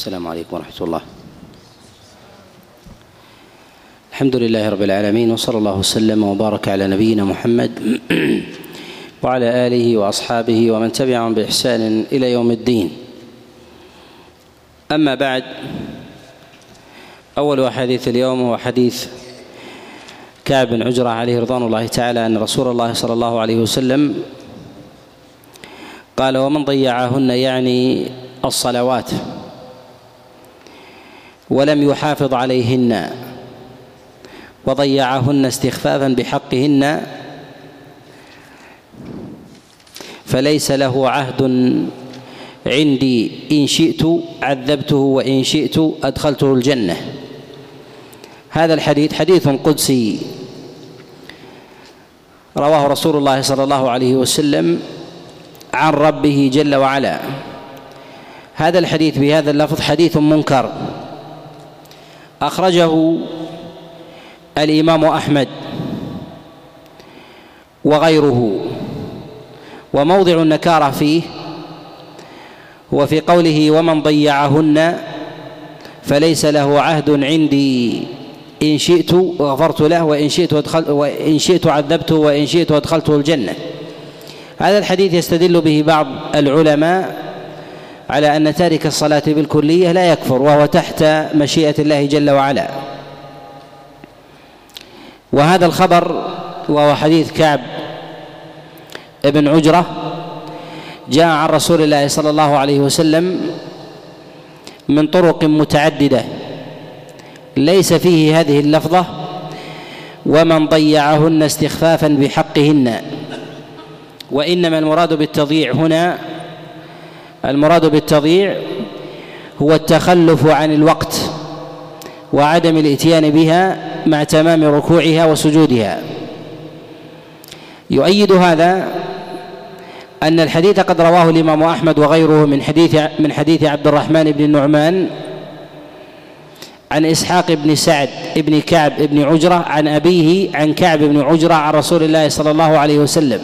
السلام عليكم ورحمة الله. الحمد لله رب العالمين وصلى الله وسلم وبارك على نبينا محمد وعلى آله وأصحابه ومن تبعهم بإحسان إلى يوم الدين. أما بعد أول أحاديث اليوم هو حديث كعب بن عجرة عليه رضوان الله تعالى أن رسول الله صلى الله عليه وسلم قال ومن ضيعهن يعني الصلوات. ولم يحافظ عليهن وضيعهن استخفافا بحقهن فليس له عهد عندي إن شئت عذبته وإن شئت أدخلته الجنة. هذا الحديث حديث قدسي. رواه رسول الله صلى الله عليه وسلم عن ربه جل وعلا. هذا الحديث بهذا اللفظ حديث منكر. أخرجه الإمام أحمد وغيره وموضع النكارة فيه هو في قوله ومن ضيعهن فليس له عهد عندي إن شئت غفرت له وإن شئت أدخل وإن شئت عذبته وإن شئت أدخلته الجنة. هذا الحديث يستدل به بعض العلماء على أن تارك الصلاة بالكلية لا يكفر وهو تحت مشيئة الله جل وعلا. وهذا الخبر وهو حديث كعب ابن عجرة جاء عن رسول الله صلى الله عليه وسلم من طرق متعددة. ليس فيه هذه اللفظة ومن ضيعهن استخفافا بحقهن وإنما المراد بالتضييع هنا المراد بالتضييع هو التخلف عن الوقت وعدم الاتيان بها مع تمام ركوعها وسجودها. يؤيد هذا أن الحديث قد رواه الإمام أحمد وغيره من حديث من حديث عبد الرحمن بن النعمان عن إسحاق بن سعد بن كعب بن عجرة عن أبيه عن كعب بن عجرة عن رسول الله صلى الله عليه وسلم.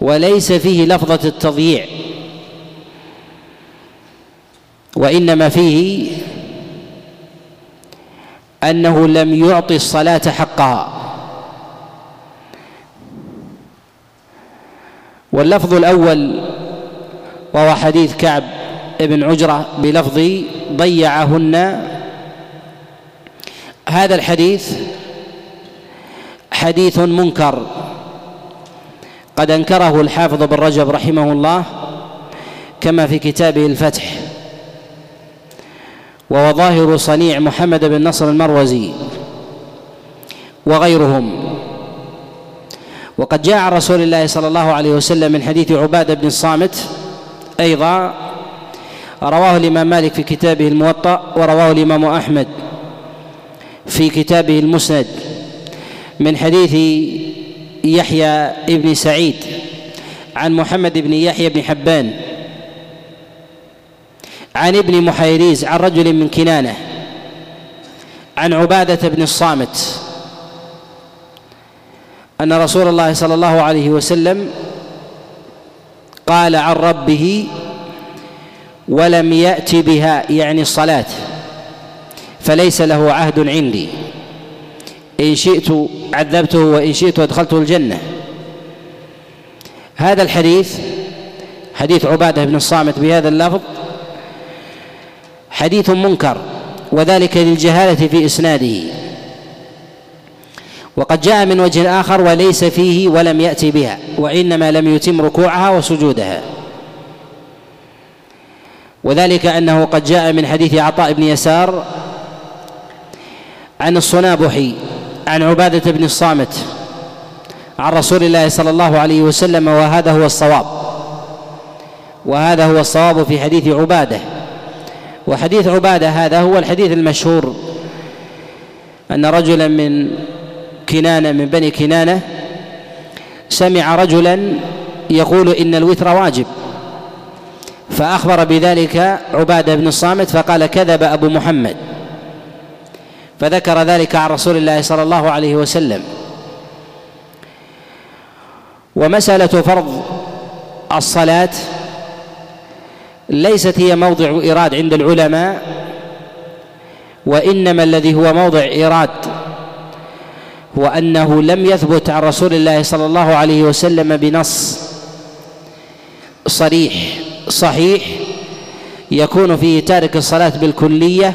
وليس فيه لفظة التضييع. وإنما فيه أنه لم يعطي الصلاة حقها واللفظ الأول وهو حديث كعب بن عجرة بلفظ ضيعهن. هذا الحديث حديث منكر. قد أنكره الحافظ بن رجب رحمه الله كما في كتابه الفتح. وهو ظاهر صنيع محمد بن نصر المروزي وغيرهم. وقد جاء عن رسول الله صلى الله عليه وسلم من حديث عبادة بن الصامت أيضا رواه الإمام مالك في كتابه الموطأ ورواه الإمام أحمد في كتابه المسند من حديث يحيى بن سعيد عن محمد بن يحيى بن حبان عن ابن محيريز عن رجل من كنانة عن عبادة بن الصامت أن رسول الله صلى الله عليه وسلم قال عن ربه ولم يأت بها يعني الصلاة فليس له عهد عندي إن شئت عذبته وإن شئت أدخلته الجنة. هذا الحديث حديث عبادة بن الصامت بهذا اللفظ حديث منكر وذلك للجهالة في إسناده. وقد جاء من وجه آخر وليس فيه ولم يأتي بها وإنما لم يتم ركوعها وسجودها. وذلك أنه قد جاء من حديث عطاء بن يسار عن الصنابحي عن عبادة بن الصامت عن رسول الله صلى الله عليه وسلم وهذا هو الصواب. وهذا هو الصواب في حديث عبادة. وحديث عبادة هذا هو الحديث المشهور أن رجلا من كنانة من بني كنانة سمع رجلا يقول إن الوتر واجب فأخبر بذلك عبادة بن الصامت فقال كذب أبو محمد فذكر ذلك عن رسول الله صلى الله عليه وسلم. ومسألة فرض الصلاة ليست هي موضع إيراد عند العلماء وإنما الذي هو موضع إيراد هو أنه لم يثبت عن رسول الله صلى الله عليه وسلم بنص صريح صحيح يكون فيه تارك الصلاة بالكلية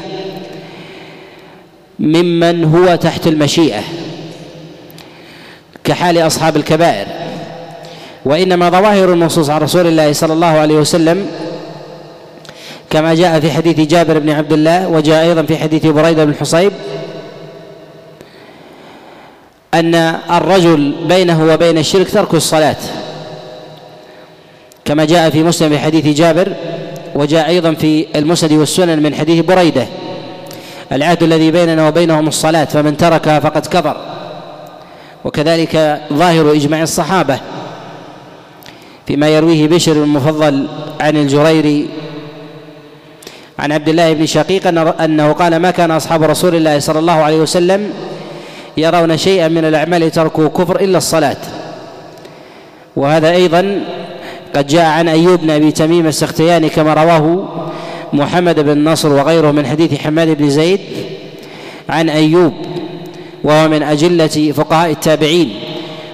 ممن هو تحت المشيئة كحال أصحاب الكبائر وإنما ظواهر النصوص عن رسول الله صلى الله عليه وسلم كما جاء في حديث جابر بن عبد الله وجاء أيضا في حديث بريدة بن حصيب أن الرجل بينه وبين الشرك ترك الصلاة. كما جاء في مسلم في حديث جابر وجاء أيضا في المسند والسنن من حديث بريدة. العهد الذي بيننا وبينهم الصلاة فمن تركها فقد كفر. وكذلك ظاهر إجماع الصحابة فيما يرويه بشر المفضل عن الجريري عن عبد الله بن شقيق أنه قال ما كان أصحاب رسول الله صلى الله عليه وسلم يرون شيئا من الأعمال تركوا كفر إلا الصلاة. وهذا أيضا قد جاء عن أيوب بن أبي تميم السختياني كما رواه محمد بن نصر وغيره من حديث حماد بن زيد عن أيوب وهو من أجلة فقهاء التابعين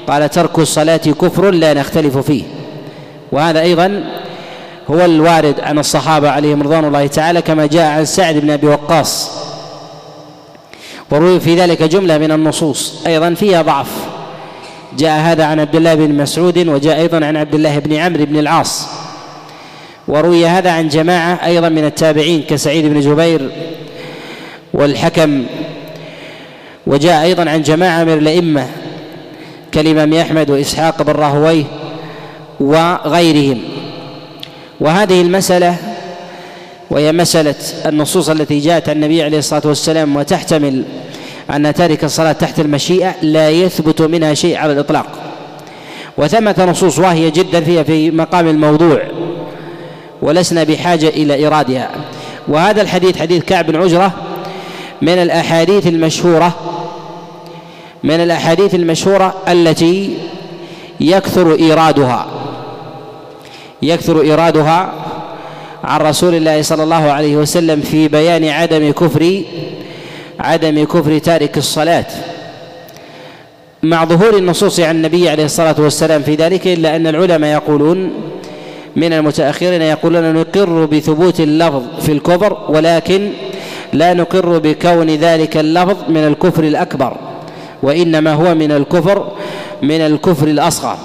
قال ترك الصلاة كفر لا نختلف فيه. وهذا أيضا هو الوارد عن الصحابة عليهم رضوان الله تعالى كما جاء عن سعد بن أبي وقاص. وروي في ذلك جملة من النصوص أيضا فيها ضعف. جاء هذا عن عبد الله بن مسعود وجاء أيضا عن عبد الله بن عمرو بن العاص. وروي هذا عن جماعة أيضا من التابعين كسعيد بن جبير والحكم. وجاء أيضا عن جماعة من الأئمة كالإمام أحمد وإسحاق بن راهويه وغيرهم. وهذه المسألة وهي مسألة النصوص التي جاءت عن النبي عليه الصلاة والسلام وتحتمل أن تارك الصلاة تحت المشيئة لا يثبت منها شيء على الإطلاق. وثمة نصوص واهية جدا فيها في مقام الموضوع ولسنا بحاجة إلى إيرادها. وهذا الحديث حديث كعب بن عجرة من الأحاديث المشهورة من الأحاديث المشهورة التي يكثر إيرادها. يكثر إيرادها عن رسول الله صلى الله عليه وسلم في بيان عدم كفر عدم كفر تارك الصلاة. مع ظهور النصوص عن النبي عليه الصلاة والسلام في ذلك إلا أن العلماء يقولون من المتأخرين يقولون نقر بثبوت اللفظ في الكفر ولكن لا نقر بكون ذلك اللفظ من الكفر الأكبر وإنما هو من الكفر من الكفر الأصغر.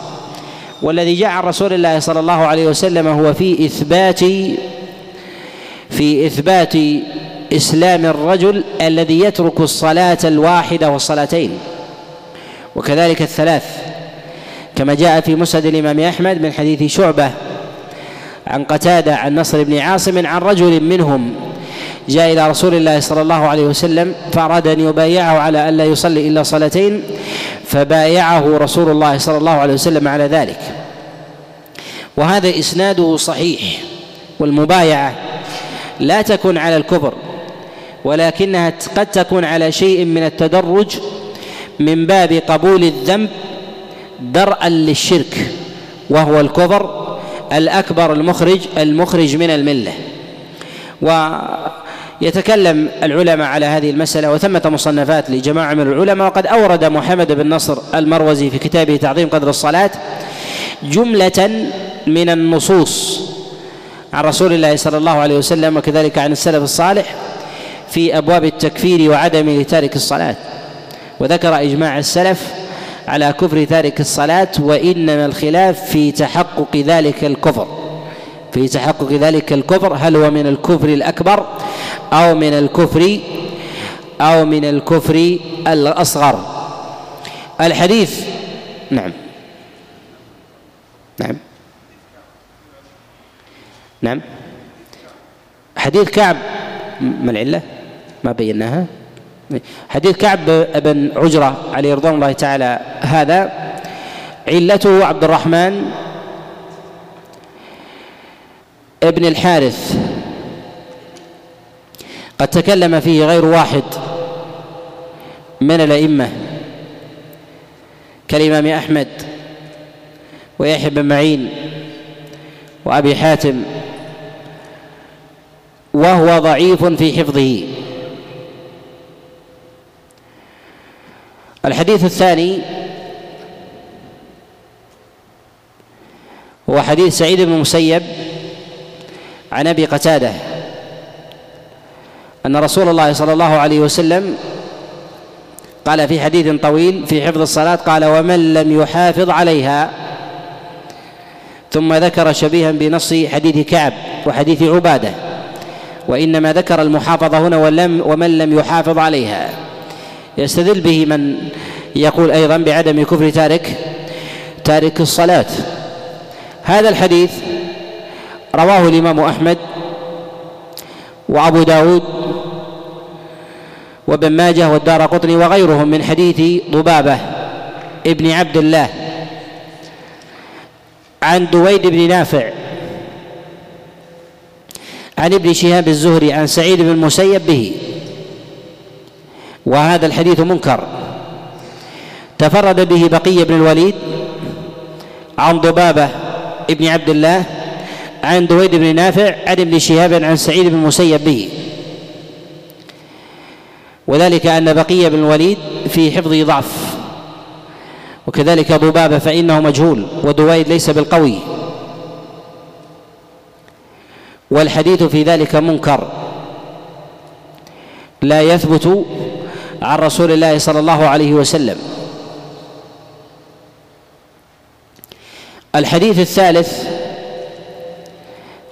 والذي جاء عن رسول الله صلى الله عليه وسلم هو في إثبات في إثبات إسلام الرجل الذي يترك الصلاة الواحدة والصلاتين وكذلك الثلاث كما جاء في مسند الإمام أحمد من حديث شعبة عن قتادة عن نصر بن عاصم عن رجل منهم جاء إلى رسول الله صلى الله عليه وسلم فأراد أن يبايعه على ألا يصلي إلا صلاتين فبايعه رسول الله صلى الله عليه وسلم على ذلك. وهذا إسناده صحيح والمبايعة لا تكون على الكفر ولكنها قد تكون على شيء من التدرج من باب قبول الذنب درءا للشرك وهو الكفر الأكبر المخرج المخرج من الملة. ويتكلم العلماء على هذه المسألة وثمة مصنفات لجماعة من العلماء. وقد أورد محمد بن نصر المروزي في كتابه تعظيم قدر الصلاة جملة من النصوص عن رسول الله صلى الله عليه وسلم وكذلك عن السلف الصالح في أبواب التكفير وعدم تارك الصلاة. وذكر إجماع السلف على كفر تارك الصلاة وإنما الخلاف في تحقق ذلك الكفر. في تحقق ذلك الكفر هل هو من الكفر الأكبر أو من الكفر أو من الكفر الأصغر؟ الحديث نعم. نعم. نعم. حديث كعب ما العلة؟ ما بيناها؟ حديث كعب بن عجرة عليه رضوان الله تعالى هذا علته عبد الرحمن ابن الحارث. قد تكلم فيه غير واحد من الأئمة كالإمام أحمد ويحيى بن معين وأبي حاتم وهو ضعيف في حفظه. الحديث الثاني هو حديث سعيد بن المسيب عن أبي قتادة أن رسول الله صلى الله عليه وسلم قال في حديث طويل في حفظ الصلاة قال ومن لم يحافظ عليها. ثم ذكر شبيها بنص حديث كعب وحديث عبادة وإنما ذكر المحافظة هنا ولم ومن لم يحافظ عليها. يستدل به من يقول أيضا بعدم كفر تارك تارك الصلاة. هذا الحديث رواه الإمام أحمد وأبو داود وابن ماجه والدار قطني وغيرهم من حديث ضبابه ابن عبد الله عن دويد بن نافع عن ابن شهاب الزهري عن سعيد بن المسيب به. وهذا الحديث منكر. تفرد به بقية بن الوليد عن ضبابة ابن عبد الله عن دويد بن نافع عن ابن شهاب عن سعيد بن المسيب به. وذلك أن بقية بن الوليد في حفظه ضعف. وكذلك ضبابة فإنه مجهول ودويد ليس بالقوي. والحديث في ذلك منكر. لا يثبت عن رسول الله صلى الله عليه وسلم. الحديث الثالث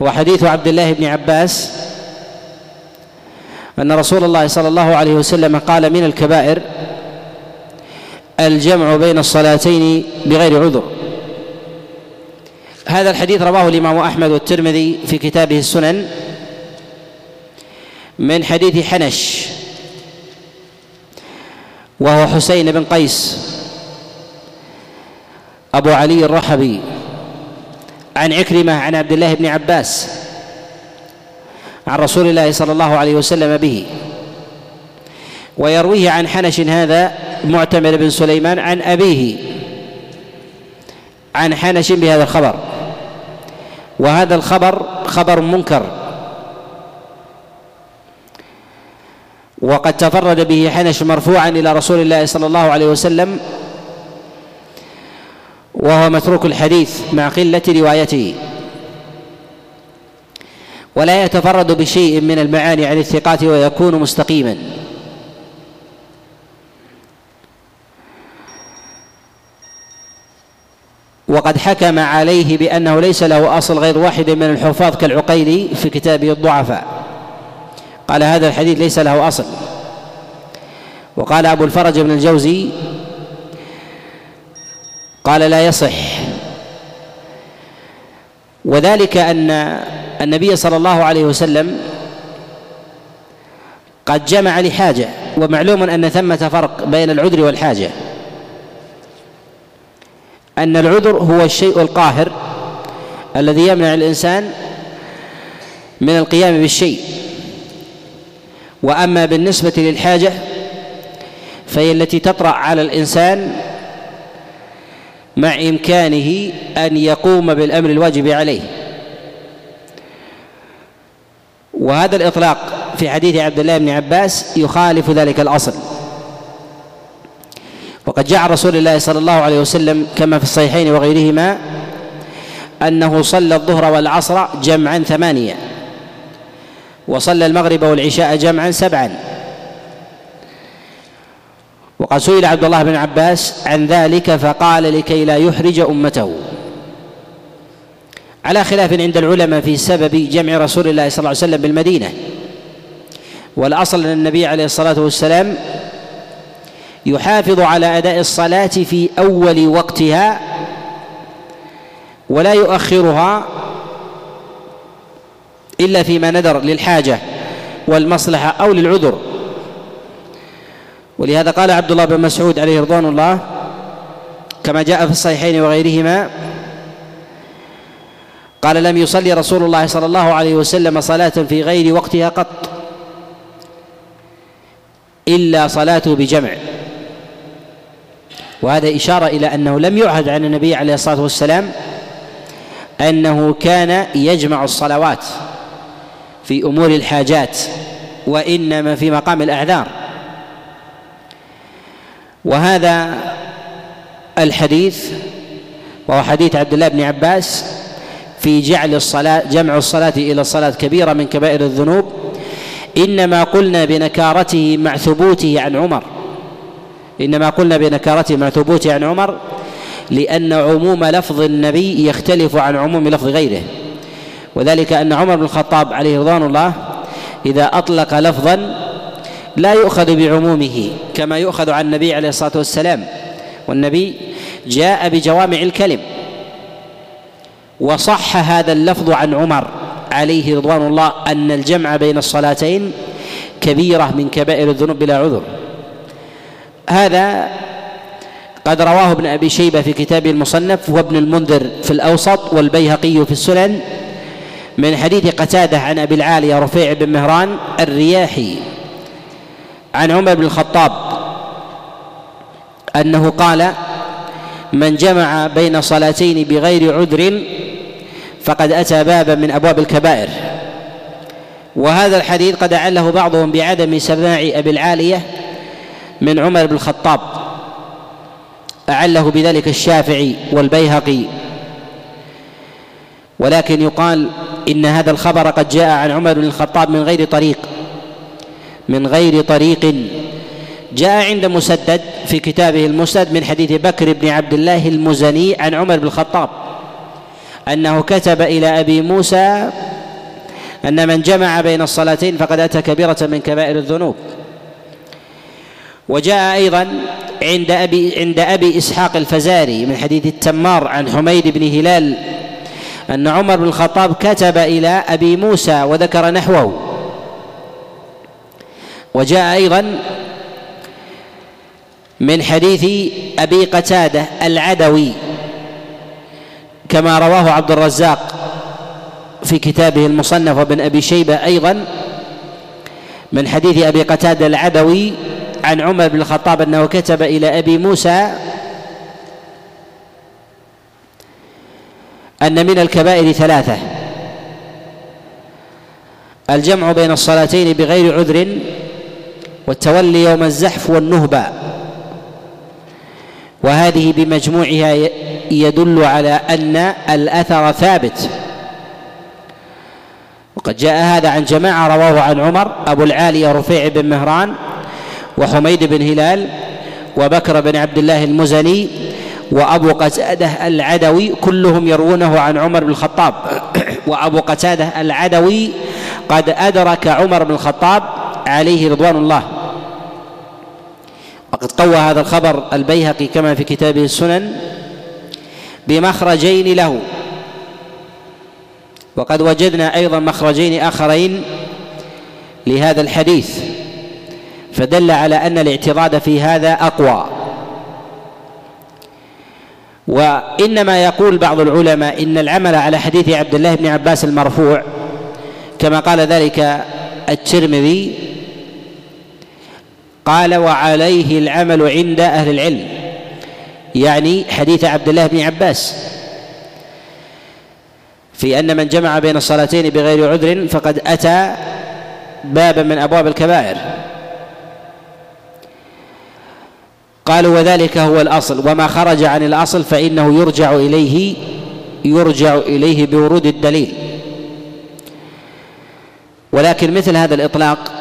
هو حديث عبد الله بن عباس أن رسول الله صلى الله عليه وسلم قال من الكبائر الجمع بين الصلاتين بغير عذر. هذا الحديث رواه الإمام أحمد والترمذي في كتابه السنن من حديث حنش وهو حسين بن قيس أبو علي الرحبي. عن عكرمة عن عبد الله بن عباس عن رسول الله صلى الله عليه وسلم به. ويرويه عن حنش هذا معتمر بن سليمان عن أبيه عن حنش بهذا الخبر. وهذا الخبر خبر منكر. وقد تفرد به حنش مرفوعا إلى رسول الله صلى الله عليه وسلم وهو متروك الحديث مع قلة روايته. ولا يتفرد بشيء من المعاني عن الثقات ويكون مستقيما. وقد حكم عليه بأنه ليس له أصل غير واحد من الحفاظ كالعقيلي في كتابه الضعفاء. قال هذا الحديث ليس له أصل. وقال أبو الفرج بن الجوزي قال لا يصح. وذلك أن النبي صلى الله عليه وسلم قد جمع لحاجة ومعلوم أن ثمة فرق بين العذر والحاجة. أن العذر هو الشيء القاهر الذي يمنع الإنسان من القيام بالشيء. وأما بالنسبة للحاجة فهي التي تطرأ على الإنسان مع إمكانه أن يقوم بالأمر الواجب عليه. وهذا الإطلاق في حديث عبد الله بن عباس يخالف ذلك الأصل. وقد جاء رسول الله صلى الله عليه وسلم كما في الصحيحين وغيرهما أنه صلى الظهر والعصر جمعا ثمانية وصلى المغرب والعشاء جمعا سبعا. وقد سئل عبد الله بن عباس عن ذلك فقال لكي لا يحرج أمته. على خلاف عند العلماء في سبب جمع رسول الله صلى الله عليه وسلم بالمدينة. والأصل أن النبي عليه الصلاة والسلام يحافظ على أداء الصلاة في أول وقتها ولا يؤخرها إلا فيما ندر للحاجة والمصلحة أو للعذر. ولهذا قال عبد الله بن مسعود عليه رضوان الله كما جاء في الصحيحين وغيرهما قال لم يصلي رسول الله صلى الله عليه وسلم صلاة في غير وقتها قط إلا صلاته بجمع. وهذا إشارة إلى أنه لم يعهد عن النبي عليه الصلاة والسلام أنه كان يجمع الصلوات في أمور الحاجات وإنما في مقام الأعذار. وهذا الحديث وهو حديث عبد الله بن عباس في جعل الصلاة جمع الصلاة إلى الصلاة كبيرة من كبائر الذنوب. إنما قلنا بنكارته مع ثبوته عن عمر. إنما قلنا بنكارته مع ثبوته عن عمر لأن عموم لفظ النبي يختلف عن عموم لفظ غيره. وذلك أن عمر بن الخطاب عليه رضوان الله إذا أطلق لفظا لا يؤخذ بعمومه كما يؤخذ عن النبي عليه الصلاة والسلام. والنبي جاء بجوامع الكلم وصح هذا اللفظ عن عمر عليه رضوان الله أن الجمع بين الصلاتين كبيرة من كبائر الذنوب بلا عذر. هذا قد رواه ابن أبي شيبة في كتابه المصنف وابن المنذر في الأوسط والبيهقي في السنن من حديث قتادة عن أبي العالية رفيع بن مهران الرياحي. عن عمر بن الخطاب أنه قال من جمع بين صلاتين بغير عذر فقد أتى بابا من أبواب الكبائر وهذا الحديث قد أعله بعضهم بعدم سماع أبي العالية من عمر بن الخطاب أعله بذلك الشافعي والبيهقي. ولكن يقال إن هذا الخبر قد جاء عن عمر بن الخطاب من غير طريق. من غير طريق. جاء عند مسدد في كتابه المسند من حديث بكر بن عبد الله المزني عن عمر بن الخطاب أنه كتب إلى أبي موسى أن من جمع بين الصلاتين فقد أتى كبيرة من كبائر الذنوب. وجاء أيضا عند أبي عند أبي إسحاق الفزاري من حديث التمار عن حميد بن هلال أن عمر بن الخطاب كتب إلى أبي موسى وذكر نحوه. وجاء أيضا من حديث أبي قتادة العدوي كما رواه عبد الرزاق في كتابه المصنف وابن أبي شيبة أيضا من حديث أبي قتادة العدوي عن عمر بن الخطاب أنه كتب إلى أبي موسى أن من الكبائر ثلاثة الجمع بين الصلاتين بغير عذر والتولي يوم الزحف والنهبه وهذه بمجموعها يدل على أن الأثر ثابت. وقد جاء هذا عن جماعة رواه عن عمر أبو العاليه رفيع بن مهران وحميد بن هلال وبكر بن عبد الله المزني وأبو قتادة العدوي كلهم يروونه عن عمر بن الخطاب. وأبو قتادة العدوي قد أدرك عمر بن الخطاب عليه رضوان الله. وقد قوى هذا الخبر البيهقي كما في كتابه السنن بمخرجين له. وقد وجدنا أيضا مخرجين آخرين لهذا الحديث فدل على أن الاعتراض في هذا أقوى. وإنما يقول بعض العلماء إن العمل على حديث عبد الله بن عباس المرفوع كما قال ذلك الترمذي قال وعليه العمل عند أهل العلم. يعني حديث عبد الله بن عباس. في أن من جمع بين الصلاتين بغير عذر فقد أتى بابا من أبواب الكبائر. قالوا وذلك هو الأصل وما خرج عن الأصل فإنه يرجع إليه يرجع إليه بورود الدليل. ولكن مثل هذا الإطلاق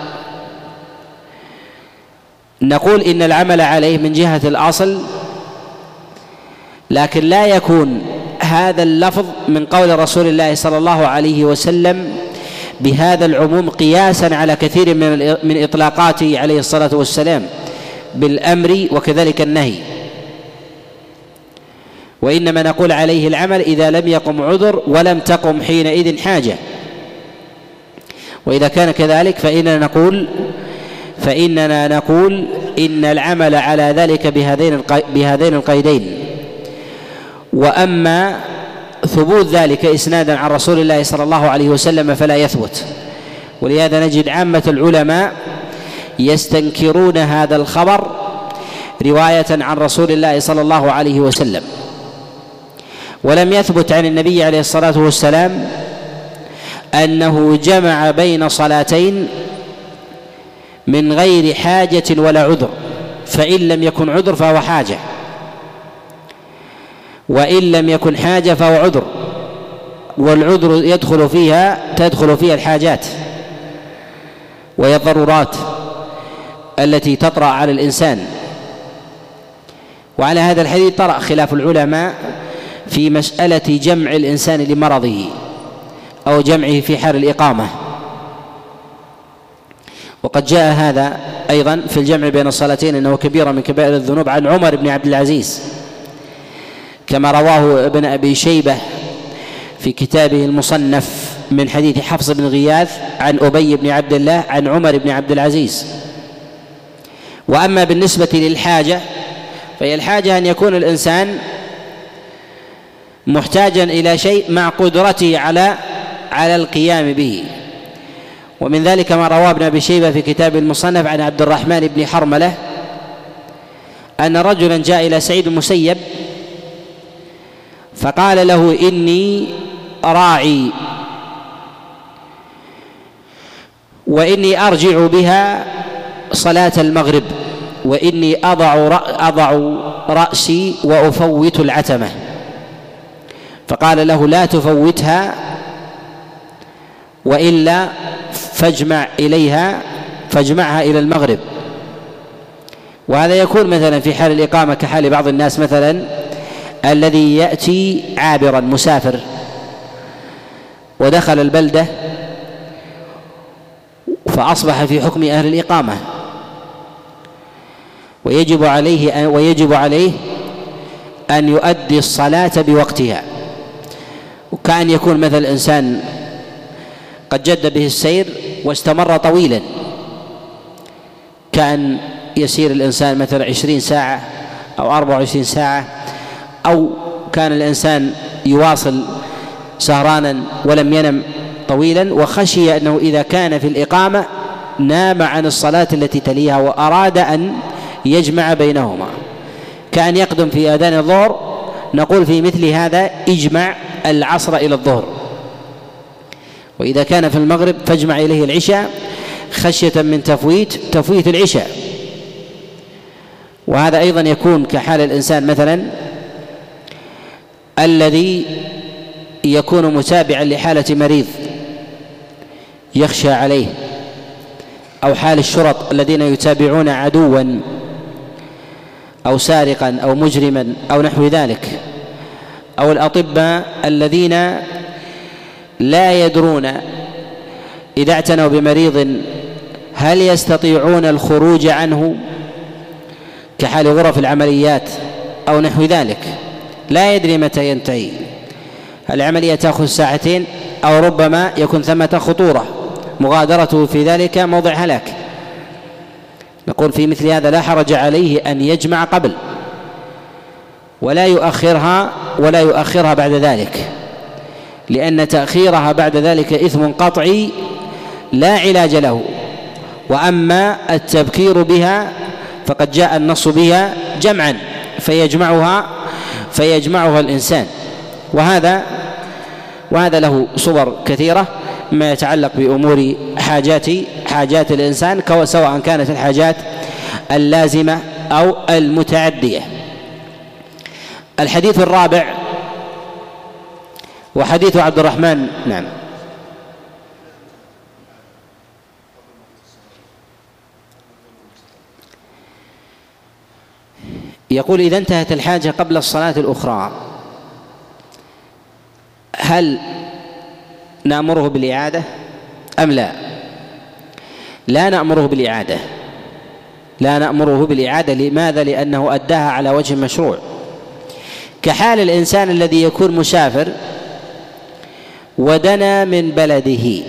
نقول إن العمل عليه من جهة الأصل لكن لا يكون هذا اللفظ من قول رسول الله صلى الله عليه وسلم بهذا العموم قياسا على كثير من من إطلاقاته عليه الصلاة والسلام بالأمر وكذلك النهي. وإنما نقول عليه العمل إذا لم يقم عذر ولم تقم حينئذ حاجة. وإذا كان كذلك فإننا نقول فإننا نقول إن العمل على ذلك بهذين بهذين القيدين. وأما ثبوت ذلك إسنادا عن رسول الله صلى الله عليه وسلم فلا يثبت. ولهذا نجد عامة العلماء يستنكرون هذا الخبر رواية عن رسول الله صلى الله عليه وسلم. ولم يثبت عن النبي عليه الصلاة والسلام أنه جمع بين صلاتين من غير حاجة ولا عذر فإن لم يكن عذر فهو حاجة. وإن لم يكن حاجة فهو عذر والعذر يدخل فيها تدخل فيها الحاجات وهي الضرورات التي تطرأ على الإنسان. وعلى هذا الحديث طرأ خلاف العلماء في مسألة جمع الإنسان لمرضه أو جمعه في حال الإقامة. وقد جاء هذا أيضا في الجمع بين الصلاتين أنه كبيرة من كبائر الذنوب عن عمر بن عبد العزيز. كما رواه ابن أبي شيبة في كتابه المصنف من حديث حفص بن غياث عن أبي بن عبد الله عن عمر بن عبد العزيز. وأما بالنسبة للحاجة فهي الحاجة أن يكون الإنسان محتاجا إلى شيء مع قدرته على على القيام به. ومن ذلك ما رواه ابن أبي شيبة في كتاب المصنف عن عبد الرحمن بن حرملة أن رجلا جاء إلى سعيد المسيب فقال له إني راعي وإني أرجع بها صلاة المغرب وإني أضع أضع رأسي وأفوت العتمة. فقال له لا تفوتها وإلا فاجمع إليها فاجمعها إلى المغرب. وهذا يكون مثلا في حال الإقامة كحال بعض الناس مثلا الذي يأتي عابرا مسافر ودخل البلدة فأصبح في حكم أهل الإقامة. ويجب عليه ويجب عليه أن يؤدي الصلاة بوقتها. وكأن يكون مثل إنسان قد جد به السير واستمر طويلا. كأن يسير الإنسان مثلا عشرين ساعة أو أربع وعشرين ساعة أو كان الإنسان يواصل سهرانا ولم ينم طويلا وخشي أنه إذا كان في الإقامة نام عن الصلاة التي تليها وأراد أن يجمع بينهما. كأن يقدم في آذان الظهر نقول في مثل هذا اجمع العصر إلى الظهر. وإذا كان في المغرب فاجمع إليه العشاء خشية من تفويت تفويت العشاء. وهذا أيضا يكون كحال الإنسان مثلا الذي يكون متابعا لحالة مريض يخشى عليه أو حال الشرط الذين يتابعون عدوا أو سارقا أو مجرما أو نحو ذلك أو الأطباء الذين لا يدرون إذا اعتنوا بمريض هل يستطيعون الخروج عنه كحال غرف العمليات أو نحو ذلك؟ لا يدري متى ينتهي. العملية تأخذ ساعتين أو ربما يكون ثمة خطورة. مغادرته في ذلك موضع هلاك. نقول في مثل هذا لا حرج عليه أن يجمع قبل. ولا يؤخرها ولا يؤخرها بعد ذلك. لأن تأخيرها بعد ذلك إثم قطعي لا علاج له. وأما التبكير بها فقد جاء النص بها جمعا فيجمعها فيجمعها الإنسان. وهذا وهذا له صور كثيرة ما يتعلق بأمور حاجات حاجات الإنسان سواء كانت الحاجات اللازمة أو المتعدية. الحديث الرابع وحديث عبد الرحمن نعم. يقول إذا انتهت الحاجة قبل الصلاة الأخرى هل نأمره بالإعادة؟ أم لا؟ لا نأمره بالإعادة. لا نأمره بالإعادة لماذا؟ لأنه أداها على وجه مشروع. كحال الإنسان الذي يكون مسافر ودنا من بلده.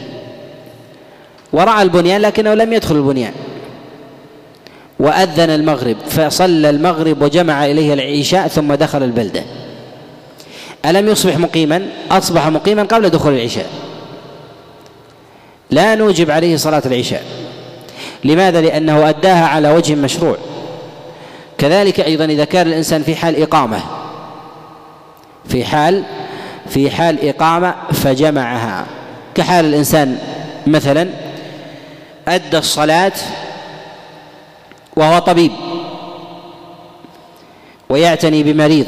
ورأى البنيان لكنه لم يدخل البنيان. وأذن المغرب فصلى المغرب وجمع إليه العشاء ثم دخل البلدة. ألم يصبح مقيما؟ أصبح مقيما قبل دخول العشاء. لا نوجب عليه صلاة العشاء. لماذا؟ لأنه أداها على وجه مشروع. كذلك أيضا إذا كان الإنسان في حال إقامة في حال في حال إقامة فجمعها. كحال الإنسان مثلا أدى الصلاة وهو طبيب ويعتني بمريض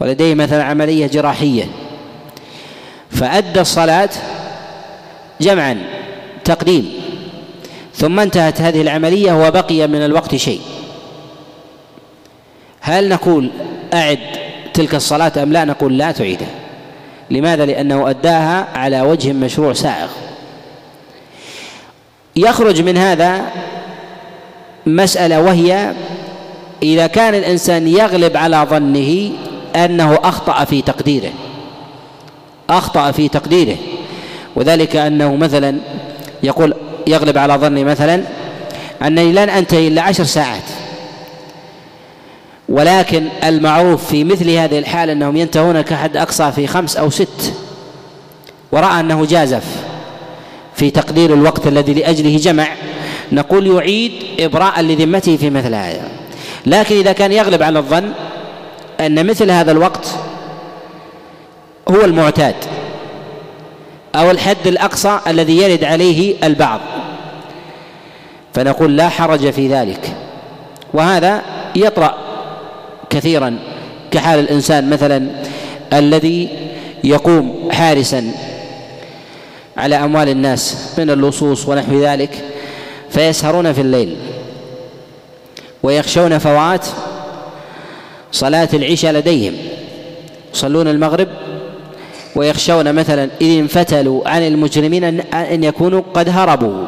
ولديه مثلا عملية جراحية. فأدى الصلاة جمعا تقديم. ثم انتهت هذه العملية وبقي من الوقت شيء. هل نقول أعد تلك الصلاة أم لا؟ نقول لا تعيدها لماذا؟ لأنه أداها على وجه مشروع سائغ. يخرج من هذا مسألة وهي إذا كان الإنسان يغلب على ظنه أنه أخطأ في تقديره. أخطأ في تقديره. وذلك أنه مثلا يقول يغلب على ظني مثلا أنني لن أنتهي إلا عشر ساعات. ولكن المعروف في مثل هذه الحال أنهم ينتهون كحد أقصى في خمس أو ست. ورأى أنه جازف في تقدير الوقت الذي لأجله جمع. نقول يعيد إبراء لذمته في مثل هذا. لكن إذا كان يغلب على الظن أن مثل هذا الوقت هو المعتاد أو الحد الأقصى الذي يرد عليه البعض. فنقول لا حرج في ذلك. وهذا يطرأ. كثيرا. كحال الإنسان مثلا الذي يقوم حارسا على أموال الناس من اللصوص ونحو ذلك فيسهرون في الليل ويخشون فوات صلاة العشاء لديهم. يصلون المغرب ويخشون مثلا إذ انفتلوا عن المجرمين أن يكونوا قد هربوا.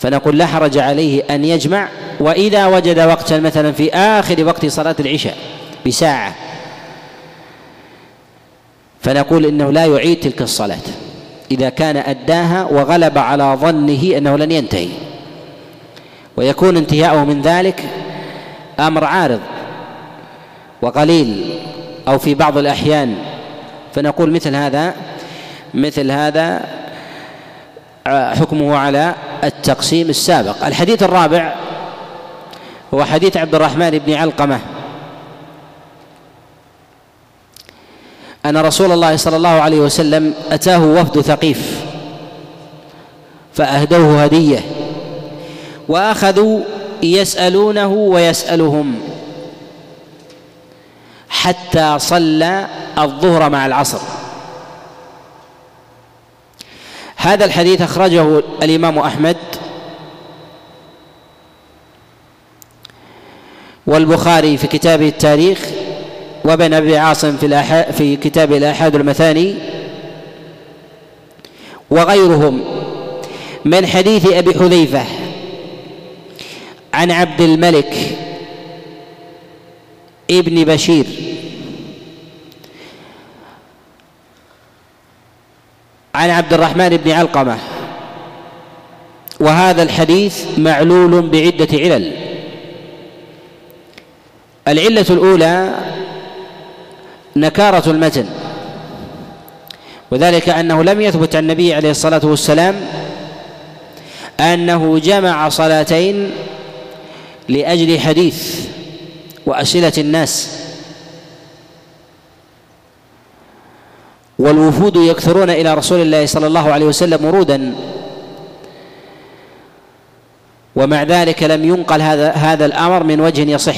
فنقول لا حرج عليه أن يجمع وإذا وجد وقتا مثلا في آخر وقت صلاة العشاء بساعة. فنقول إنه لا يعيد تلك الصلاة. إذا كان أداها وغلب على ظنه أنه لن ينتهي. ويكون انتهاؤه من ذلك أمر عارض وقليل أو في بعض الأحيان. فنقول مثل هذا مثل هذا حكمه على التقسيم السابق. الحديث الرابع هو حديث عبد الرحمن بن علقمة. أن رسول الله صلى الله عليه وسلم أتاه وفد ثقيف فأهدوه هدية وأخذوا يسألونه ويسألهم حتى صلى الظهر مع العصر. هذا الحديث أخرجه الإمام أحمد والبخاري في كتابه التاريخ وابن أبي عاصم في في كتاب الأحاد المثاني وغيرهم من حديث أبي حذيفة عن عبد الملك ابن بشير عن عبد الرحمن بن علقمة. وهذا الحديث معلول بعدة علل. العلة الأولى نكارة المتن. وذلك أنه لم يثبت عن النبي عليه الصلاة والسلام أنه جمع صلاتين لأجل حديث وأسئلة الناس. والوفود يكثرون إلى رسول الله صلى الله عليه وسلم ورودا. ومع ذلك لم ينقل هذا هذا الأمر من وجه يصح.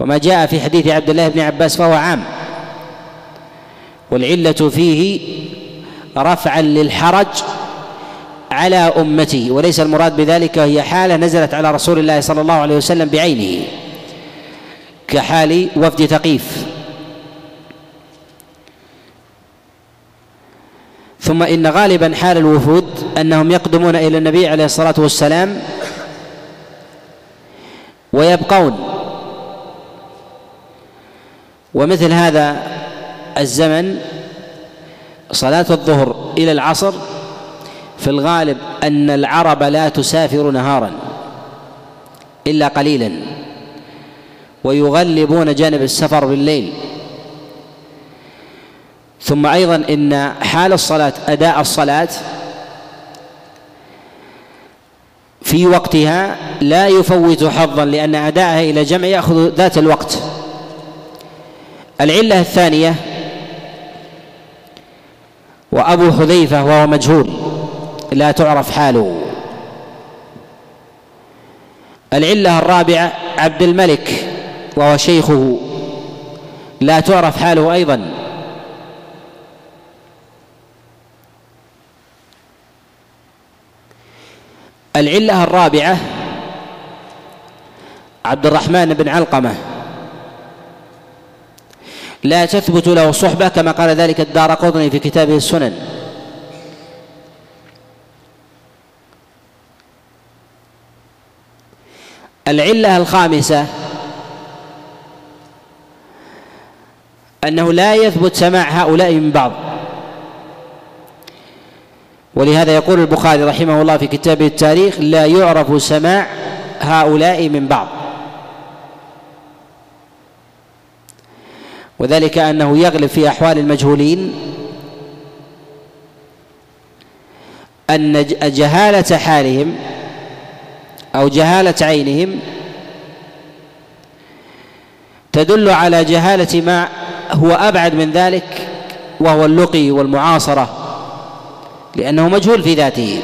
وما جاء في حديث عبد الله بن عباس فهو عام. والعلة فيه رفعا للحرج على أمته وليس المراد بذلك هي حالة نزلت على رسول الله صلى الله عليه وسلم بعينه كحال وفد ثقيف ثم إن غالبا حال الوفود أنهم يقدمون إلى النبي عليه الصلاة والسلام ويبقون. ومثل هذا الزمن صلاة الظهر إلى العصر في الغالب أن العرب لا تسافر نهارا إلا قليلا ويغلبون جانب السفر بالليل. ثم أيضا إن حال الصلاة أداء الصلاة في وقتها لا يفوت حظا لأن أداءها إلى جمع يأخذ ذات الوقت. العلة الثانية وأبو حذيفة وهو مجهول لا تعرف حاله. العلة الرابعة عبد الملك وهو شيخه لا تعرف حاله أيضا. العلة الرابعة عبد الرحمن بن علقمة. لا تثبت له صحبة كما قال ذلك الدار قطني في كتابه السنن. العلة الخامسة أنه لا يثبت سماع هؤلاء من بعض. ولهذا يقول البخاري رحمه الله في كتابه التاريخ لا يعرف سماع هؤلاء من بعض. وذلك أنه يغلب في أحوال المجهولين أن جهالة حالهم أو جهالة عينهم تدل على جهالة ما هو أبعد من ذلك وهو اللقي والمعاصرة. لأنه مجهول في ذاته.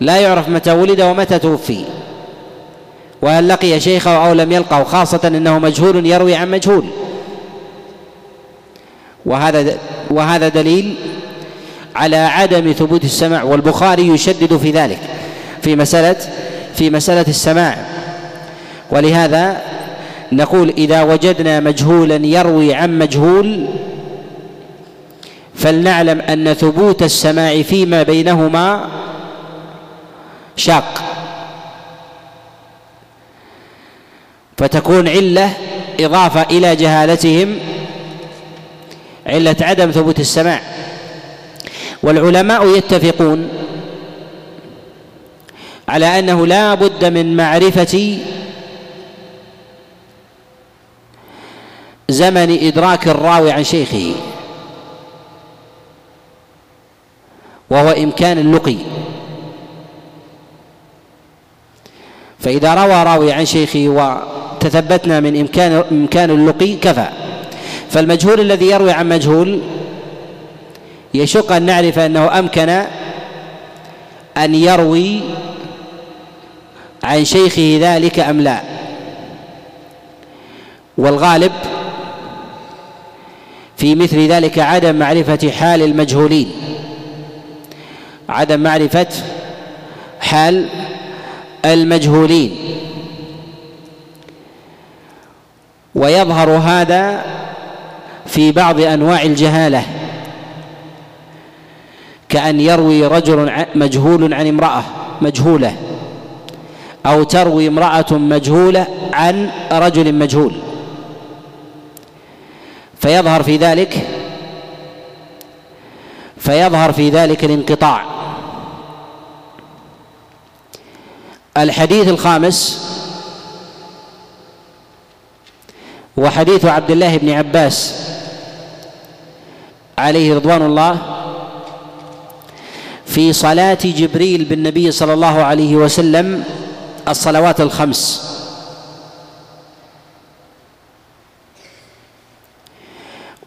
لا يعرف متى ولد ومتى توفي. وهل لقي شيخه أو لم يلقه خاصة أنه مجهول يروي عن مجهول. وهذا وهذا دليل على عدم ثبوت السماع والبخاري يشدد في ذلك في مسألة في مسألة السماع. ولهذا نقول إذا وجدنا مجهولا يروي عن مجهول فلنعلم أن ثبوت السماع فيما بينهما شاق. فتكون علة إضافة إلى جهالتهم علة عدم ثبوت السماع. والعلماء يتفقون على أنه لا بد من معرفة زمن إدراك الراوي عن شيخه. وهو إمكان اللقي. فإذا روى راوي عن شيخه وتثبتنا من إمكان إمكان اللقي كفى. فالمجهول الذي يروي عن مجهول يشق أن نعرف أنه أمكن أن يروي عن شيخه ذلك أم لا. والغالب في مثل ذلك عدم معرفة حال المجهولين. عدم معرفة حال المجهولين. ويظهر هذا في بعض أنواع الجهالة. كأن يروي رجل مجهول عن امرأة مجهولة أو تروي امرأة مجهولة عن رجل مجهول. فيظهر في ذلك فيظهر في ذلك الانقطاع. الحديث الخامس وحديث عبد الله بن عباس عليه رضوان الله في صلاة جبريل بالنبي صلى الله عليه وسلم الصلوات الخمس.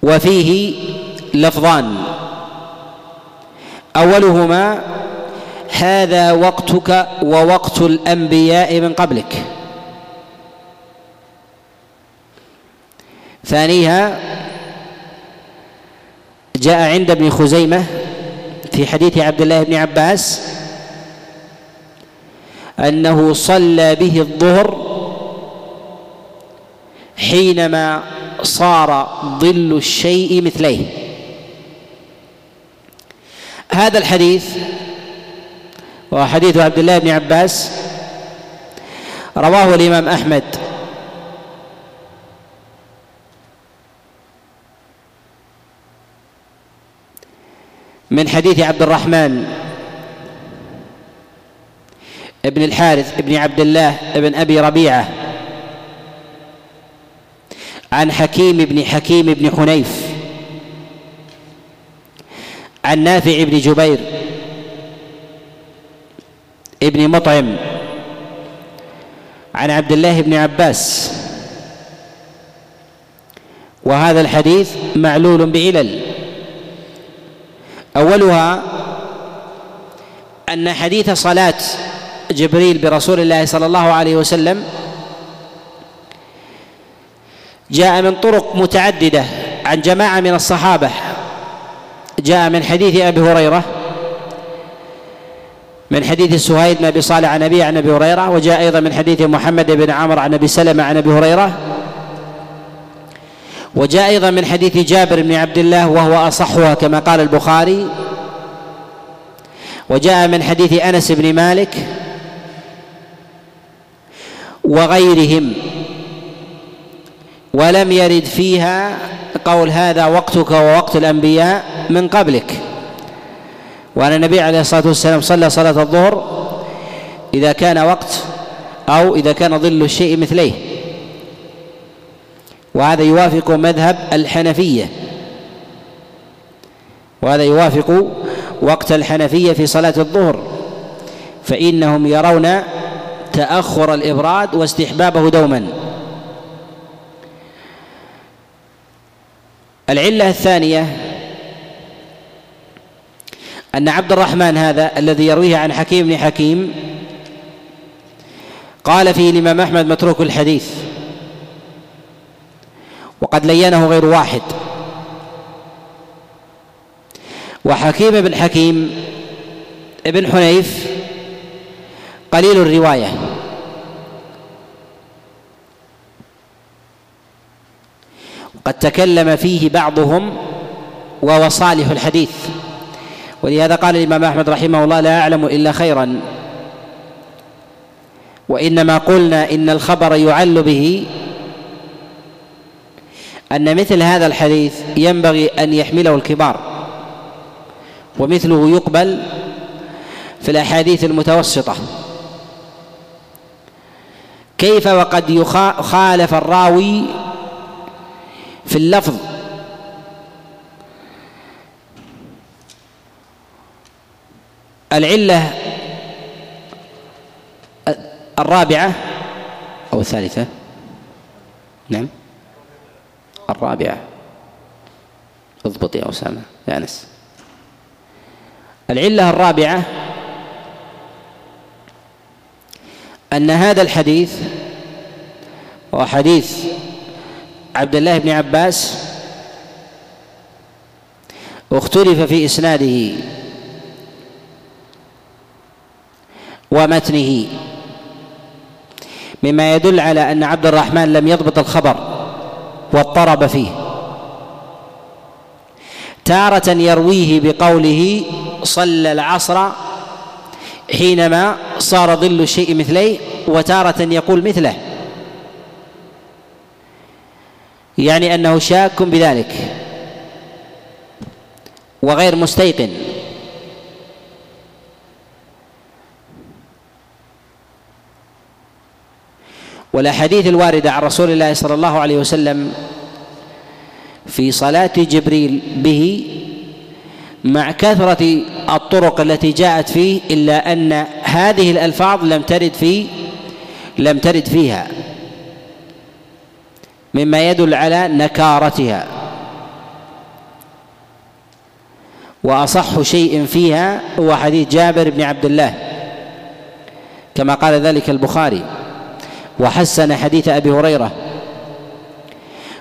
وفيه لفظان أولهما هذا وقتك ووقت الأنبياء من قبلك. ثانيها جاء عند ابن خزيمة في حديث عبد الله بن عباس أنه صلى به الظهر حينما صار ظل الشيء مثليه. هذا الحديث وحديث عبد الله بن عباس رواه الإمام أحمد. من حديث عبد الرحمن ابن الحارث ابن عبد الله ابن أبي ربيعة عن حكيم بن حكيم بن حنيف. عن نافع بن جبير ابن مطعم عن عبد الله بن عباس. وهذا الحديث معلول بعلل أولها أن حديث صلاة جبريل برسول الله صلى الله عليه وسلم جاء من طرق متعددة عن جماعة من الصحابة. جاء من حديث أبي هريرة من حديث سهيل بن أبي صالح عن أبي عن أبي هريرة وجاء أيضا من حديث محمد بن عمرو عن أبي سلمة عن أبي هريرة وجاء أيضا من حديث جابر بن عبد الله وهو أصحها كما قال البخاري وجاء من حديث أنس بن مالك وغيرهم ولم يرد فيها قول هذا وقتك ووقت الأنبياء من قبلك. وأن النبي عليه الصلاة والسلام صلى صلاة الظهر إذا كان وقت أو إذا كان ظل الشيء مثليه. وهذا يوافق مذهب الحنفية. وهذا يوافق وقت الحنفية في صلاة الظهر. فإنهم يرون تأخر الإبراد واستحبابه دوما. العلة الثانية أن عبد الرحمن هذا الذي يرويه عن حكيم بن حكيم قال فيه الإمام أحمد متروك الحديث وقد لينه غير واحد. وحكيم بن حكيم ابن حنيف قليل الرواية. قد تكلم فيه بعضهم وهو صالح الحديث. ولهذا قال الإمام أحمد رحمه الله لا أعلم إلا خيرا. وإنما قلنا إن الخبر يعل به أن مثل هذا الحديث ينبغي أن يحمله الكبار ومثله يقبل في الأحاديث المتوسطة. كيف وقد يخالف الراوي في اللفظ. العلة الرابعة أو الثالثة. نعم. الرابعة. اضبط يا أسامة يا أنس. العلة الرابعة أن هذا الحديث هو حديث عبد الله بن عباس اختلف في إسناده ومتنه مما يدل على أن عبد الرحمن لم يضبط الخبر واضطرب فيه. تارة يرويه بقوله صلى العصر حينما صار ظل الشيء مثليه وتارة يقول مثله. يعني أنه شاك بذلك وغير مستيقن. والأحاديث الواردة عن رسول الله صلى الله عليه وسلم في صلاة جبريل به مع كثرة الطرق التي جاءت فيه إلا أن هذه الألفاظ لم ترد في لم ترد فيها. مما يدل على نكارتها. وأصح شيء فيها هو حديث جابر بن عبد الله كما قال ذلك البخاري وحسن حديث أبي هريرة.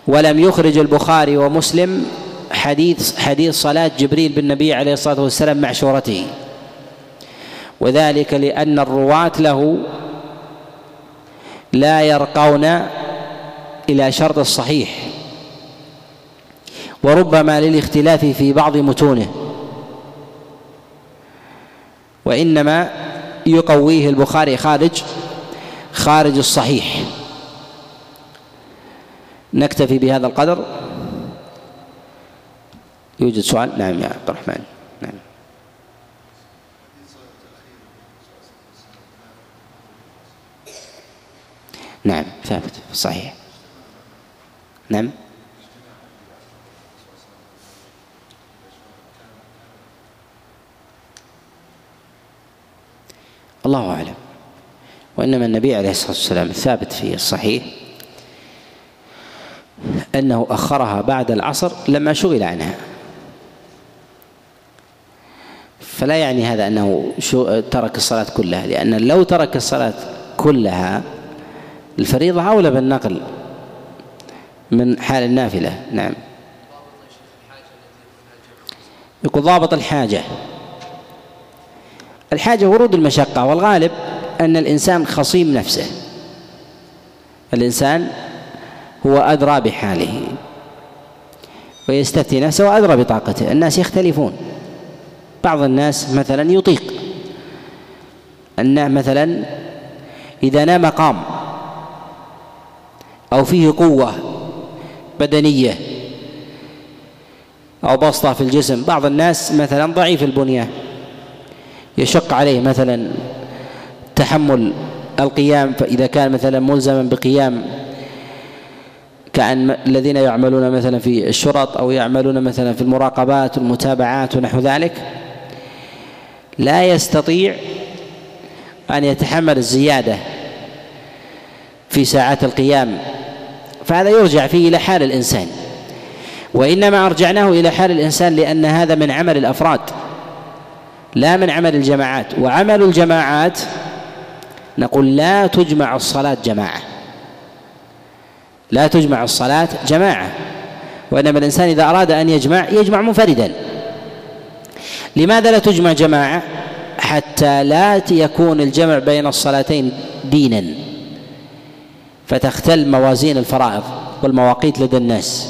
ولم يخرج البخاري ومسلم حديث حديث صلاة جبريل بالنبي عليه الصلاة والسلام مع شورته. وذلك لأن الرواة له لا يرقون إلى شرط الصحيح وربما للاختلاف في بعض متونه وإنما يقويه البخاري خارج خارج الصحيح. نكتفي بهذا القدر. يوجد سؤال؟ نعم يا عبد الرحمن. نعم. نعم ثابت صحيح. نعم. الله أعلم. وإنما النبي عليه الصلاة والسلام الثابت في الصحيح أنه أخرها بعد العصر لما شغل عنها. فلا يعني هذا شو ترك الصلاة كلها لأن لو ترك الصلاة كلها الفريضة أولى بالنقل. من حال النافلة. نعم. يقول ضابط الحاجة. الحاجة ورود المشقة والغالب أن الإنسان خصيم نفسه. الإنسان هو أدرى بحاله ويستفتي نفسه وأدرى بطاقته. الناس يختلفون. بعض الناس مثلا يطيق. أنه مثلا إذا نام قام أو فيه قوة بدنية. أو بسطة في الجسم. بعض الناس مثلا ضعيف البنية. يشق عليه مثلا تحمل القيام فإذا كان مثلا ملزما بقيام كأن الذين يعملون مثلا في الشرط أو يعملون مثلا في المراقبات والمتابعات ونحو ذلك لا يستطيع أن يتحمل الزيادة في ساعات القيام. فهذا يرجع فيه إلى حال الإنسان. وإنما أرجعناه إلى حال الإنسان لأن هذا من عمل الأفراد لا من عمل الجماعات. وعمل الجماعات نقول لا تجمع الصلاة جماعة. لا تجمع الصلاة جماعة. وإنما الإنسان إذا أراد أن يجمع يجمع منفردا. لماذا لا تجمع جماعة؟ حتى لا يكون الجمع بين الصلاتين دينا. فتختل موازين الفرائض والمواقيت لدى الناس.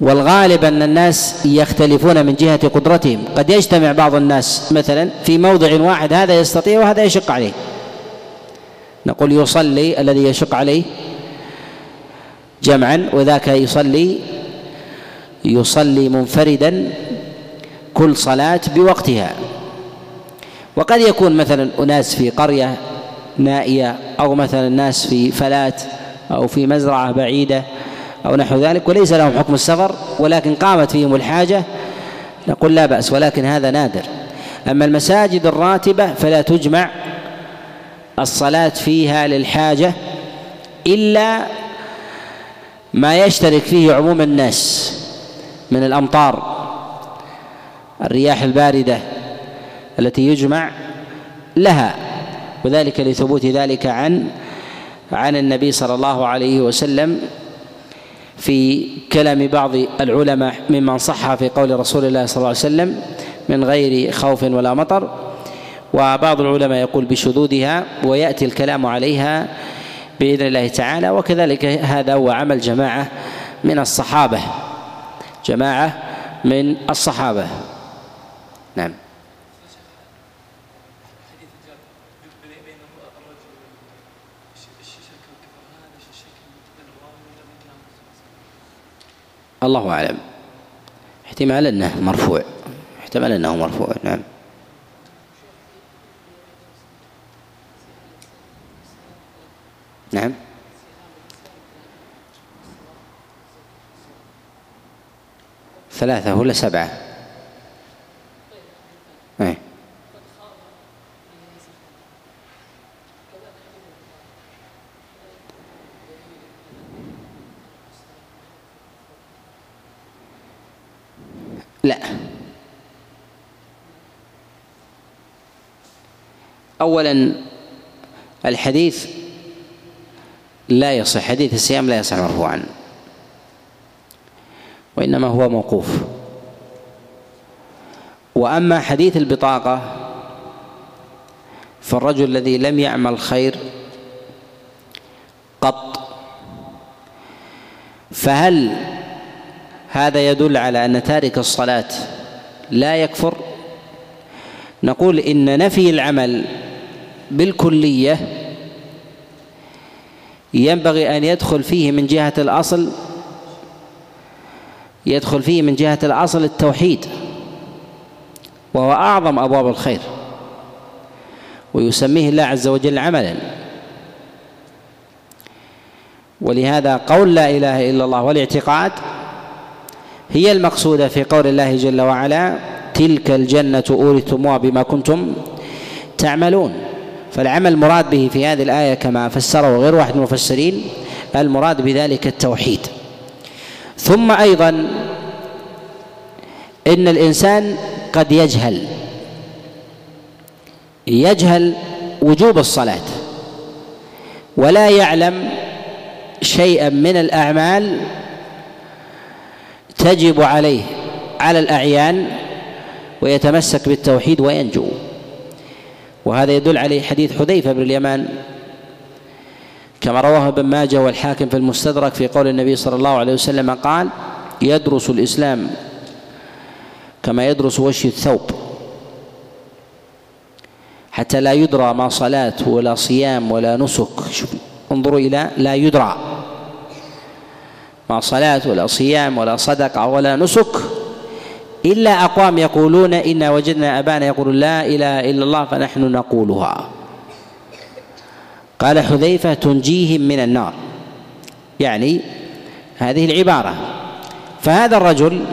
والغالب أن الناس يختلفون من جهة قدرتهم. قد يجتمع بعض الناس مثلا في موضع واحد هذا يستطيع وهذا يشق عليه. نقول يصلي الذي يشق عليه جمعا وذاك يصلي يصلي منفردا كل صلاة بوقتها. وقد يكون مثلا أناس في قرية نائية أو مثلا الناس في فلات أو في مزرعة بعيدة أو نحو ذلك وليس لهم حكم السفر ولكن قامت فيهم الحاجة. نقول لا بأس ولكن هذا نادر. أما المساجد الراتبة فلا تجمع الصلاة فيها للحاجة إلا ما يشترك فيه عموم الناس من الأمطار الرياح الباردة التي يجمع لها. وذلك لثبوت ذلك عن عن النبي صلى الله عليه وسلم في كلام بعض العلماء ممن صح في قول رسول الله صلى الله عليه وسلم من غير خوف ولا مطر. وبعض العلماء يقول بشذوذها ويأتي الكلام عليها بإذن الله تعالى وكذلك هذا هو عمل جماعة من الصحابة جماعة من الصحابة. نعم. الله أعلم. احتمال أنه مرفوع. احتمال أنه مرفوع نعم. نعم. ثلاثة ولا سبعة؟ لا. اولا الحديث لا يصح حديث الصيام لا يصح مرفوعا وإنما هو موقوف. وأما حديث البطاقة فالرجل الذي لم يعمل خير قط فهل هذا يدل على أن تارك الصلاة لا يكفر. نقول إن نفي العمل بالكلية ينبغي أن يدخل فيه من جهة الأصل يدخل فيه من جهة الأصل التوحيد وهو أعظم أبواب الخير ويسميه الله عز وجل عملا. ولهذا قول لا إله إلا الله والاعتقاد هي المقصودة في قول الله جل وعلا تلك الجنة أورثتموها بما كنتم تعملون. فالعمل المراد به في هذه الآية كما فسره غير واحد من المفسرين المراد بذلك التوحيد. ثم أيضا إن الإنسان قد يجهل يجهل وجوب الصلاة ولا يعلم شيئا من الأعمال تجب عليه على الأعيان ويتمسك بالتوحيد وينجو. وهذا يدل عليه حديث حذيفة بن اليمان كما رواه ابن ماجه والحاكم في المستدرك في قول النبي صلى الله عليه وسلم قال يدرس الإسلام كما يدرس وشي الثوب حتى لا يدرى ما صلاة ولا صيام ولا نسك. انظروا إلى لا يدرى. ما صلاة ولا صيام ولا صدقة ولا نسك إلا أقوام يقولون إنا وجدنا أبانا يقول لا إله إلا الله فنحن نقولها. قال حذيفة تنجيهم من النار. يعني هذه العبارة. فهذا الرجل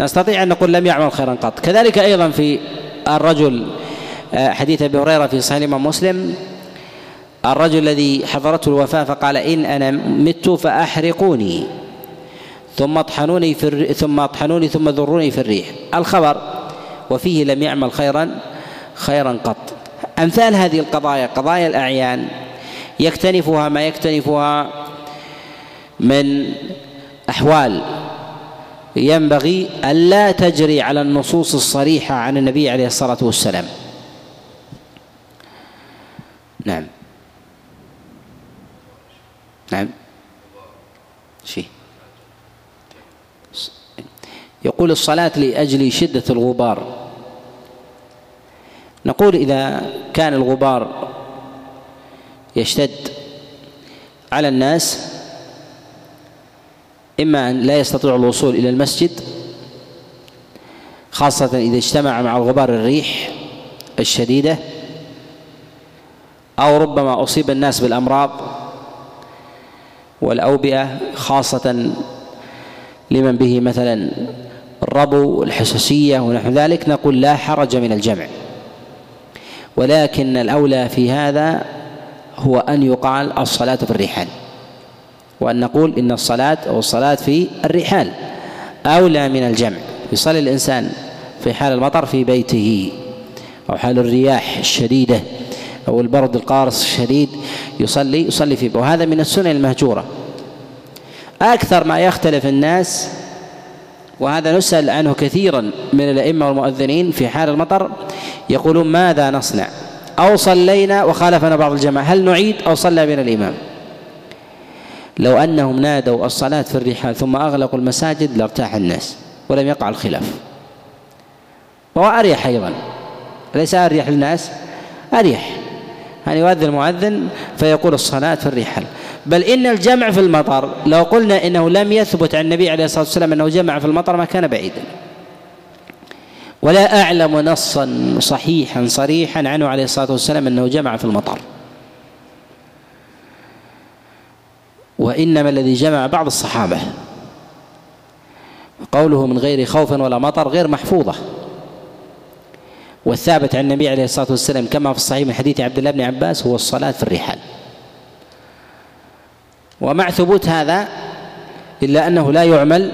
نستطيع أن نقول لم يعمل خيرا قط. كذلك أيضا في الرجل آه، حديث أبي هريرة في صحيح مسلم الرجل الذي حضرته الوفاة فقال إن أنا مت فأحرقوني. ثم أطحنوني في ثم أطحنوني ثم ذروني في الريح. الخبر وفيه لم يعمل خيرا خيرا قط. أمثال هذه القضايا قضايا الأعيان يكتنفها ما يكتنفها من أحوال. ينبغي ألا تجري على النصوص الصريحة عن النبي عليه الصلاة والسلام. نعم. نعم. شيء يقول الصلاة لأجل شدة الغبار. نقول إذا كان الغبار يشتد على الناس إما أن لا يستطيع الوصول إلى المسجد خاصة إذا اجتمع مع الغبار الريح الشديدة أو ربما أصيب الناس بالأمراض والأوبئة خاصة لمن به مثلا الربو والحساسية ونحو ذلك نقول لا حرج من الجمع. ولكن الأولى في هذا هو أن يقال الصلاة في الرحال وأن نقول إن الصلاة أو الصلاة في الرحال أولى من الجمع. يصلي الإنسان في حال المطر في بيته أو حال الرياح الشديدة أو البرد القارص الشديد يصلي يصلي في وهذا من السنن المهجورة. أكثر ما يختلف الناس وهذا نسأل عنه كثيرا من الأئمة والمؤذنين في حال المطر يقولون ماذا نصنع؟ أو صلينا وخالفنا بعض الجماعة. هل نعيد أو صلى بنا الإمام؟ لو أنهم نادوا الصلاة في الرحال ثم أغلقوا المساجد لارتاح الناس ولم يقع الخلاف. وهو أريح أيضا. ليس أريح للناس؟ أريح. أن يؤذن المؤذن فيقول الصلاة في الرحال بل إن الجمع في المطر لو قلنا إنه لم يثبت عن النبي عليه الصلاة والسلام أنه جمع في المطر ما كان بعيدا. ولا أعلم نصا صحيحا صريحا عنه عليه الصلاة والسلام أنه جمع في المطر. وإنما الذي جمع بعض الصحابة. قوله من غير خوف ولا مطر غير محفوظة. والثابت عن النبي عليه الصلاة والسلام كما في الصحيح من حديث عبد الله بن عباس هو الصلاة في الرحال. ومع ثبوت هذا إلا أنه لا يعمل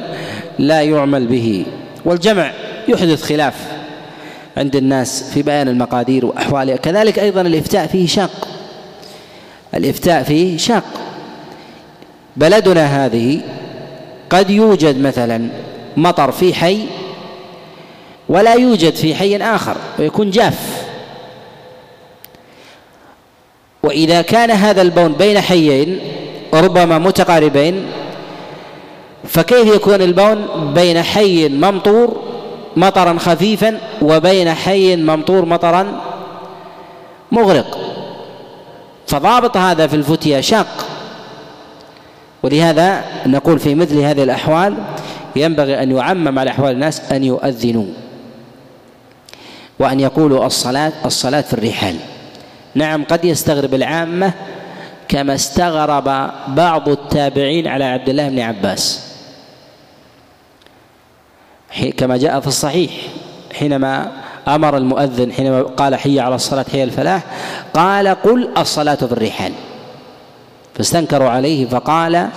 لا يعمل به. والجمع يحدث خلاف عند الناس في بيان المقادير وأحوالها. كذلك أيضا الإفتاء فيه شاق. الإفتاء فيه شاق. بلدنا هذه قد يوجد مثلا مطر في حي ولا يوجد في حي آخر ويكون جاف. وإذا كان هذا البون بين حيين وربما متقاربين فكيف يكون البون بين حي ممطور مطرا خفيفا وبين حي ممطور مطرا مغرق فضابط هذا في الفتية شاق. ولهذا نقول في مثل هذه الأحوال ينبغي أن يعمم على أحوال الناس أن يؤذنوا. وأن يقولوا الصلاة الصلاة في الرحال. نعم قد يستغرب العامة كما استغرب بعض التابعين على عبد الله بن عباس. كما جاء في الصحيح حينما أمر المؤذن حينما قال حي على الصلاة حي الفلاح قال قل الصلاة في الرحال. فاستنكروا عليه فقال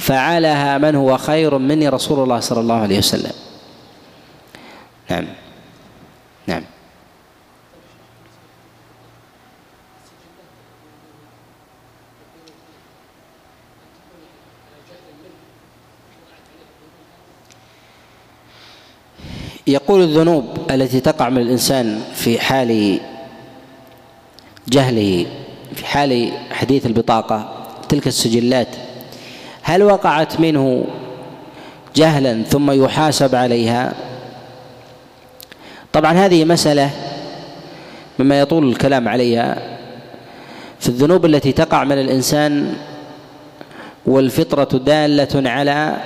فعلها من هو خير مني رسول الله صلى الله عليه وسلم. نعم. نعم. يقول الذنوب التي تقع من الإنسان في حال جهله في حال حديث البطاقة تلك السجلات هل وقعت منه جهلا ثم يحاسب عليها؟ طبعا هذه مسألة مما يطول الكلام عليها. في الذنوب التي تقع من الإنسان والفطرة دالة على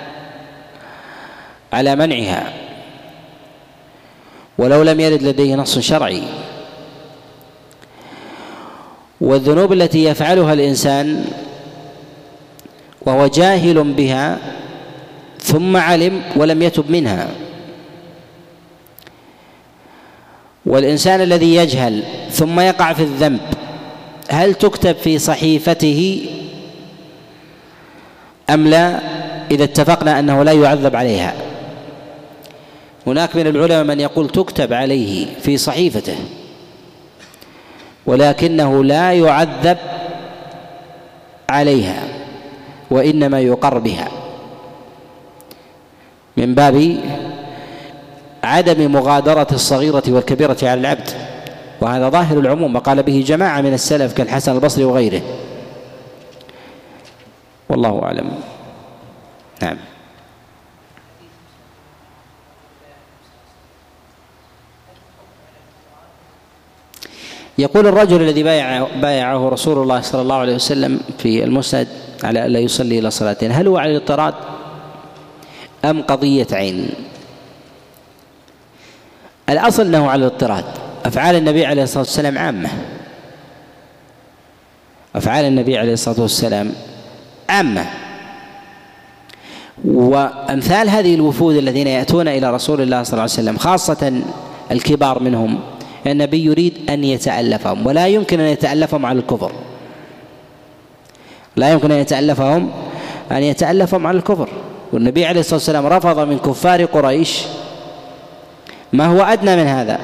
على منعها. ولو لم يرد لديه نص شرعي. والذنوب التي يفعلها الإنسان وهو جاهل بها ثم علم ولم يتب منها. والإنسان الذي يجهل ثم يقع في الذنب هل تكتب في صحيفته أم لا؟ إذا اتفقنا أنه لا يعذب عليها. هناك من العلماء من يقول تكتب عليه في صحيفته ولكنه لا يعذب عليها وإنما يقر بها. من باب عدم مغادرة الصغيرة والكبيرة على العبد. وهذا ظاهر العموم وقال به جماعة من السلف كالحسن البصري وغيره. والله أعلم. نعم. يقول الرجل الذي بايع بايعه رسول الله صلى الله عليه وسلم في المسند على ألا يصلي إلى صلاتين هل هو على الاضطراد أم قضية عين؟ الأصل انه على الاضطراد. أفعال النبي عليه الصلاة والسلام عامة. أفعال النبي عليه الصلاة والسلام عامة. وأمثال هذه الوفود الذين يأتون إلى رسول الله صلى الله عليه وسلم خاصة الكبار منهم النبي يريد أن يتألفهم ولا يمكن أن يتألفهم على الكفر. لا يمكن أن يتألفهم أن يتألفهم على الكفر. والنبي عليه الصلاة والسلام رفض من كفار قريش ما هو أدنى من هذا؟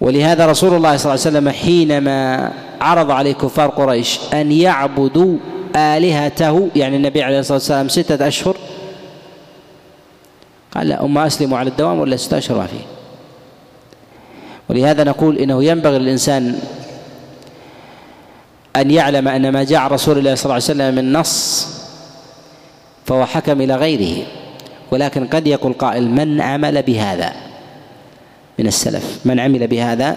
ولهذا رسول الله صلى الله عليه وسلم حينما عرض عليه كفار قريش أن يعبدوا آلهته يعني النبي عليه الصلاة والسلام ستة أشهر قال لا أما أسلموا على الدوام ولا ستة أشهر ما فيه. ولهذا نقول إنه ينبغي للإنسان أن يعلم أن ما جاء رسول الله صلى الله عليه وسلم من نص فهو حكم إلى غيره. ولكن قد يقول قائل من عمل بهذا؟ من السلف. من عمل بهذا؟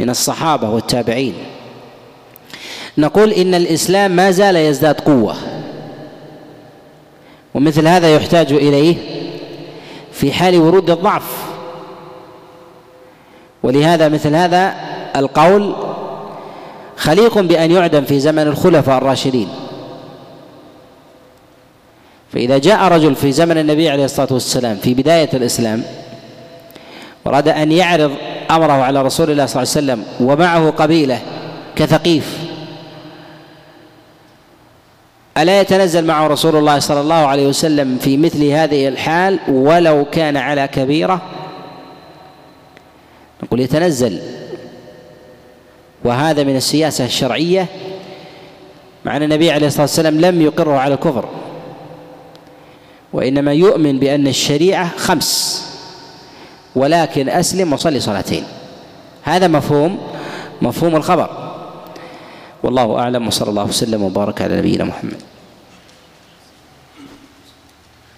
من الصحابة والتابعين. نقول إن الإسلام ما زال يزداد قوة. ومثل هذا يحتاج إليه في حال ورود الضعف. ولهذا مثل هذا القول خليق بأن يعدم في زمن الخلفاء الراشدين. فإذا جاء رجل في زمن النبي عليه الصلاة والسلام في بداية الإسلام أراد أن يعرض أمره على رسول الله صلى الله عليه وسلم ومعه قبيلة كثقيف ألا يتنزل معه رسول الله صلى الله عليه وسلم في مثل هذه الحال ولو كان على كبيرة؟ نقول يتنزل. وهذا من السياسة الشرعية مع أن النبي عليه الصلاة والسلام لم يقره على الكفر. وإنما يؤمن بأن الشريعة خمس ولكن أسلم وصلي صلاتين. هذا مفهوم مفهوم الخبر. والله أعلم وصلى الله وسلم وبارك على نبينا محمد.